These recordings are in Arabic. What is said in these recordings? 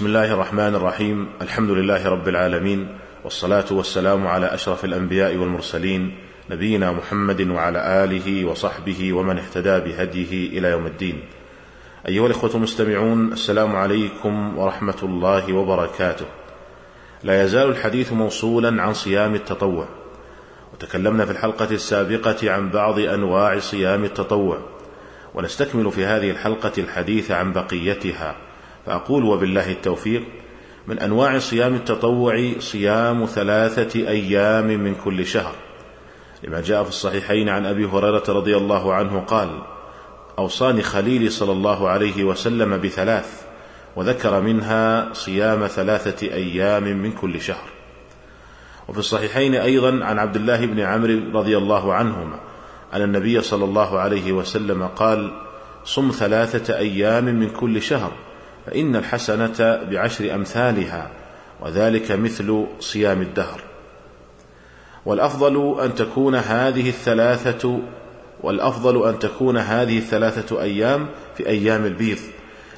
بسم الله الرحمن الرحيم الحمد لله رب العالمين والصلاه والسلام على اشرف الانبياء والمرسلين نبينا محمد وعلى اله وصحبه ومن اهتدى بهديه إلى يوم الدين ايها الاخوه المستمعون السلام عليكم ورحمه الله وبركاته لا يزال الحديث موصولا عن صيام التطوع. وتكلمنا في الحلقة السابقة عن بعض أنواع صيام التطوع. ونستكمل في هذه الحلقة الحديث عن بقيتها. فأقول وبالله التوفيق من أنواع صيام التطوع صيام ثلاثة أيام من كل شهر. لما جاء في الصحيحين عن أبي هريرة رضي الله عنه قال أوصاني خليلي صلى الله عليه وسلم بثلاث وذكر منها صيام ثلاثة أيام من كل شهر. وفي الصحيحين أيضا عن عبد الله بن عمرو رضي الله عنهما أن النبي صلى الله عليه وسلم قال صم ثلاثة أيام من كل شهر. فإن الحسنة بعشر أمثالها وذلك مثل صيام الدهر. والأفضل أن تكون هذه الثلاثة والأفضل أن تكون هذه الثلاثة أيام في أيام البيض.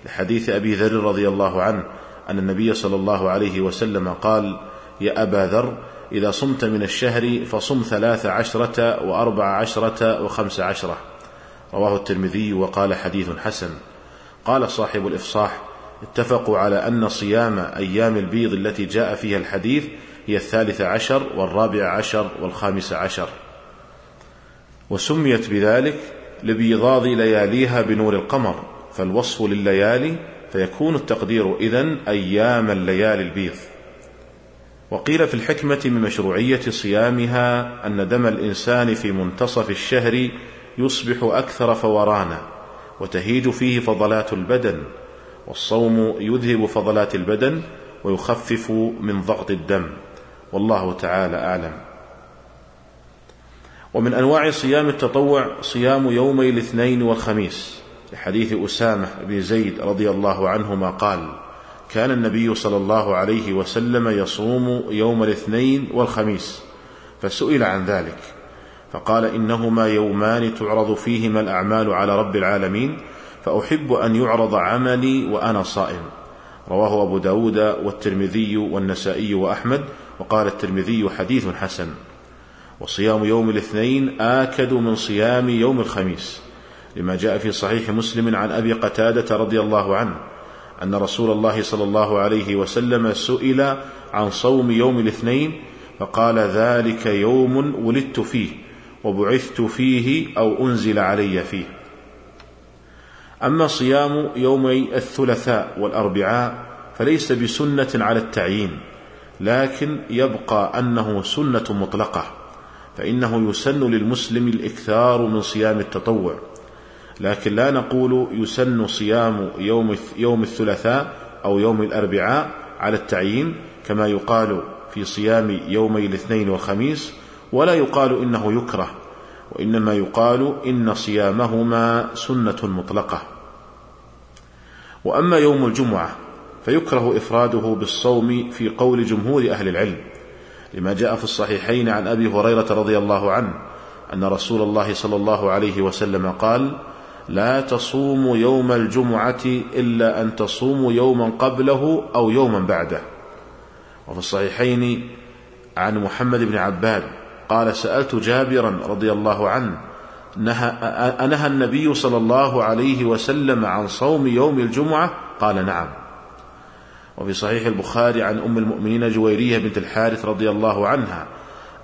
لحديث أبي ذر رضي الله عنه أن النبي صلى الله عليه وسلم قال يا أبا ذر إذا صمت من الشهر فصم ثلاث عشرة وأربع عشرة وخمس عشرة رواه الترمذي وقال حديث حسن. قال صاحب الإفصاح اتفقوا على أن صيام أيام البيض التي جاء فيها الحديث هي الثالث عشر والرابع عشر والخامس عشر. وسميت بذلك لبيضاض لياليها بنور القمر فالوصف لليالي فيكون التقدير إذن أيام الليالي البيض. وقيل في الحكمة من مشروعية صيامها أن دم الإنسان في منتصف الشهر يصبح أكثر فورانا وتهيج فيه فضلات البدن والصوم يذهب فضلات البدن ويخفف من ضغط الدم. والله تعالى أعلم. ومن أنواع صيام التطوع صيام يومي الاثنين والخميس. لحديث أسامة بن زيد رضي الله عنهما قال كان النبي صلى الله عليه وسلم يصوم يوم الاثنين والخميس فسئل عن ذلك فقال إنهما يومان تعرض فيهما الأعمال على رب العالمين فأحب أن يعرض عملي وأنا صائم. رواه أبو داود والترمذي والنسائي وأحمد وقال الترمذي حديث حسن. وصيام يوم الاثنين آكد من صيام يوم الخميس لما جاء في صحيح مسلم عن أبي قتادة رضي الله عنه أن رسول الله صلى الله عليه وسلم سئل عن صوم يوم الاثنين فقال ذلك يوم ولدت فيه وبعثت فيه أو أنزل علي فيه. أما صيام يومي الثلاثاء والأربعاء فليس بسنة على التعيين لكن يبقى أنه سنة مطلقة فإنه يسن للمسلم الإكثار من صيام التطوع. لكن لا نقول يسن صيام يوم يوم الثلاثاء أو يوم الأربعاء على التعيين كما يقال في صيام يومي الاثنين والخميس ولا يقال إنه يكره وإنما يقال إن صيامهما سنة مطلقة. وأما يوم الجمعة فيكره إفراده بالصوم في قول جمهور أهل العلم لما جاء في الصحيحين عن أبي هريرة رضي الله عنه أن رسول الله صلى الله عليه وسلم قال لا تصوموا يوم الجمعة إلا أن تصوموا يوما قبله أو يوما بعده. وفي الصحيحين عن محمد بن عباد قال سألت جابرا رضي الله عنه نهى أنهى النبي صلى الله عليه وسلم عن صوم يوم الجمعة؟ قال نعم. وفي صحيح البخاري عن أم المؤمنين جويرية بنت الحارث رضي الله عنها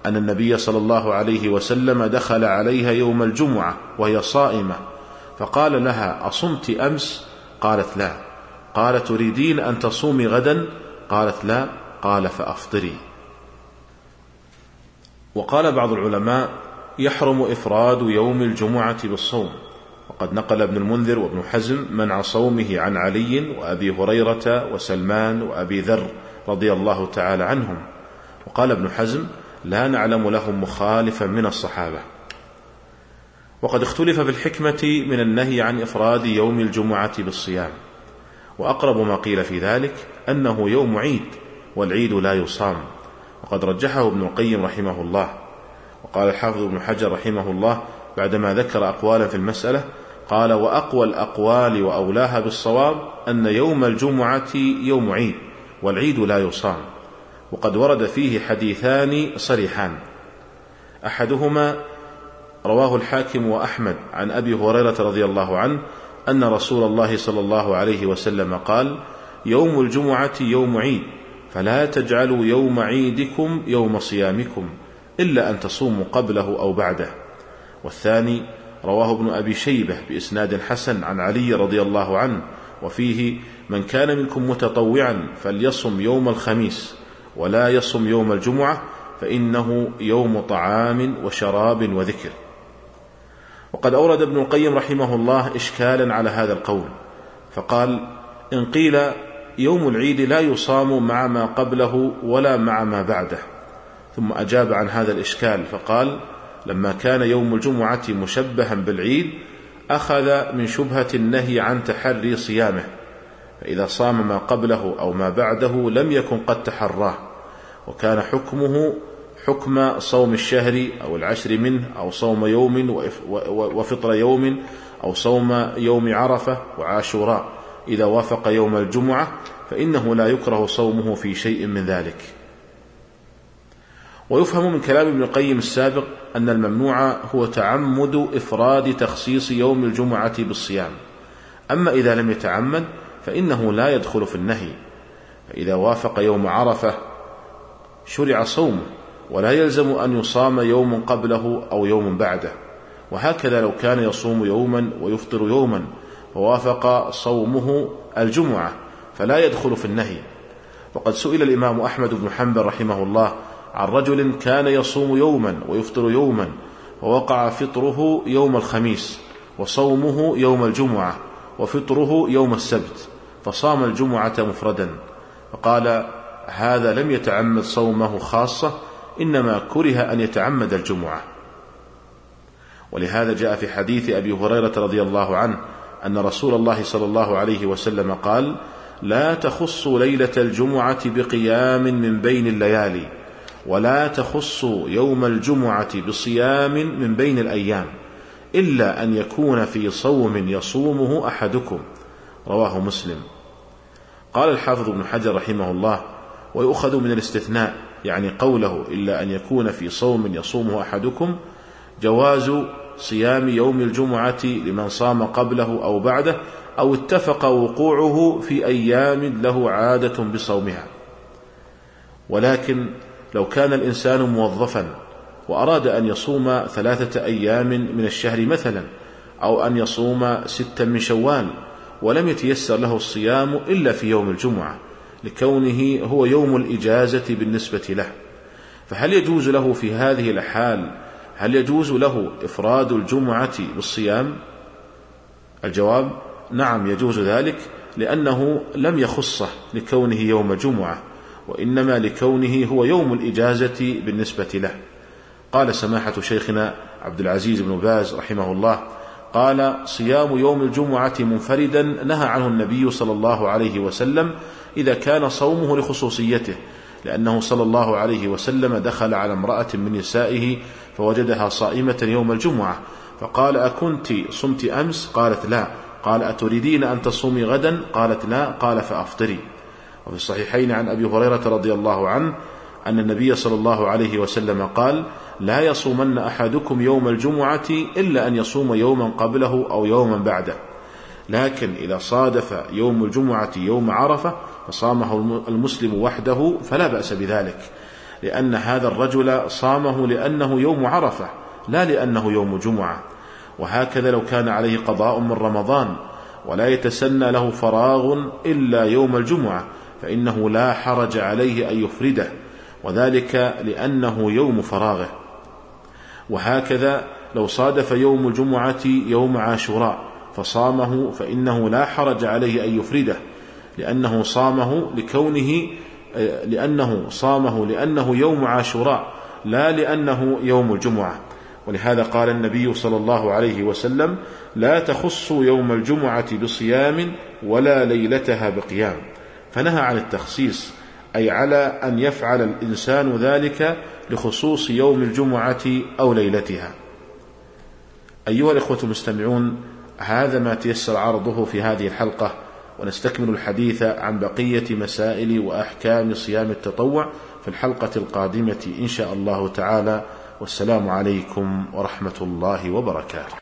أن النبي صلى الله عليه وسلم دخل عليها يوم الجمعة وهي صائمة فقال لها أصمت أمس؟ قالت لا. قال تريدين أن تصومي غدا؟ قالت لا. قال فأفطري. وقال بعض العلماء يحرم إفراد يوم الجمعة بالصوم. وقد نقل ابن المنذر وابن حزم منع صومه عن علي وأبي هريرة وسلمان وأبي ذر رضي الله تعالى عنهم. وقال ابن حزم لا نعلم لهم مخالفا من الصحابة. وقد اختلف في الحكمة من النهي عن إفراد يوم الجمعة بالصيام. وأقرب ما قيل في ذلك أنه يوم عيد والعيد لا يصام. وقد رجحه ابن القيم رحمه الله. وقال الحافظ ابن حجر رحمه الله بعدما ذكر أقوالا في المسألة قال وأقوى الأقوال وأولاها بالصواب أن يوم الجمعة يوم عيد والعيد لا يصام وقد ورد فيه حديثان صريحان أحدهما رواه الحاكم وأحمد عن أبي هريرة رضي الله عنه أن رسول الله صلى الله عليه وسلم قال يوم الجمعة يوم عيد فلا تجعلوا يوم عيدكم يوم صيامكم إلا أن تصوموا قبله أو بعده. والثاني رواه ابن أبي شيبة بإسناد حسن عن علي رضي الله عنه وفيه من كان منكم متطوعا فليصم يوم الخميس ولا يصم يوم الجمعة فإنه يوم طعام وشراب وذكر. وقد أورد ابن القيم رحمه الله إشكالا على هذا القول فقال إن قيل يوم العيد لا يصام مع ما قبله ولا مع ما بعده ثم أجاب عن هذا الإشكال فقال لما كان يوم الجمعة مشبها بالعيد أخذ من شبهة النهي عن تحري صيامه فإذا صام ما قبله أو ما بعده لم يكن قد تحراه وكان حكمه حكم صوم الشهر أو العشر منه أو صوم يوم وفطر يوم أو صوم يوم عرفة وعاشوراء. إذا وافق يوم الجمعة فإنه لا يكره صومه في شيء من ذلك. ويفهم من كلام ابن القيم السابق أن الممنوع هو تعمد إفراد تخصيص يوم الجمعة بالصيام. أما إذا لم يتعمد فإنه لا يدخل في النهي. فإذا وافق يوم عرفة شرع صومه ولا يلزم أن يصام يوم قبله أو يوم بعده. وهكذا لو كان يصوم يوما ويفطر يوما ووافق صومه الجمعة فلا يدخل في النهي. وقد سئل الإمام أحمد بن حنبل رحمه الله عن رجل كان يصوم يوما ويفطر يوما ووقع فطره يوم الخميس وصومه يوم الجمعة وفطره يوم السبت فصام الجمعة مفردا. فقال هذا لم يتعمد صومه خاصة إنما كره أن يتعمد الجمعة. ولهذا جاء في حديث أبي هريرة رضي الله عنه أن رسول الله صلى الله عليه وسلم قال لا تخص ليلة الجمعة بقيام من بين الليالي ولا تخص يوم الجمعة بصيام من بين الأيام إلا أن يكون في صوم يصومه أحدكم. رواه مسلم. قال الحافظ ابن حجر رحمه الله ويؤخذ من الاستثناء يعني قوله إلا أن يكون في صوم يصومه أحدكم جواز صيام يوم الجمعة لمن صام قبله أو بعده أو اتفق وقوعه في أيام له عادة بصومها. ولكن لو كان الإنسان موظفا وأراد أن يصوم ثلاثة أيام من الشهر مثلا أو أن يصوم ستا من شوال ولم يتيسر له الصيام إلا في يوم الجمعة لكونه هو يوم الإجازة بالنسبة له. فهل يجوز له في هذه الحال هل يجوز له إفراد الجمعة بالصيام؟ الجواب نعم يجوز ذلك لأنه لم يخصه لكونه يوم جمعة. وإنما لكونه هو يوم الإجازة بالنسبة له. قال سماحة شيخنا عبد العزيز بن باز رحمه الله قال صيام يوم الجمعة منفردا نهى عنه النبي صلى الله عليه وسلم إذا كان صومه لخصوصيته لأنه صلى الله عليه وسلم دخل على امرأة من نسائه فوجدها صائمة يوم الجمعة فقال أكنت؟ صمت أمس؟ قالت لا. قال أتريدين أن تصومي غدا؟ قالت لا. قال فأفطري. وفي الصحيحين عن أبي هريرة رضي الله عنه أن النبي صلى الله عليه وسلم قال لا يصومن أحدكم يوم الجمعة إلا أن يصوم يوما قبله أو يوما بعده. لكن إذا صادف يوم الجمعة يوم عرفة فصامه المسلم وحده فلا بأس بذلك لأن هذا الرجل صامه لأنه يوم عرفة لا لأنه يوم جمعة. وهكذا لو كان عليه قضاء من رمضان ولا يتسنى له فراغ إلا يوم الجمعة. فإنه لا حرج عليه أن يفرده وذلك لأنه يوم فراغه. وهكذا لو صادف يوم الجمعة يوم عاشوراء فصامه فإنه لا حرج عليه أن يفرده لأنه صامه لكونه لأنه صامه لأنه يوم عاشوراء لا لأنه يوم الجمعة. ولهذا قال النبي صلى الله عليه وسلم لا تخصوا يوم الجمعة بصيام ولا ليلتها بقيام. فنهى عن التخصيص أي على أن يفعل الإنسان ذلك لخصوص يوم الجمعة أو ليلتها. أيها الإخوة المستمعون هذا ما تيسر عرضه في هذه الحلقة ونستكمل الحديث عن بقية مسائل وأحكام صيام التطوع في الحلقة القادمة إن شاء الله تعالى. والسلام عليكم ورحمة الله وبركاته.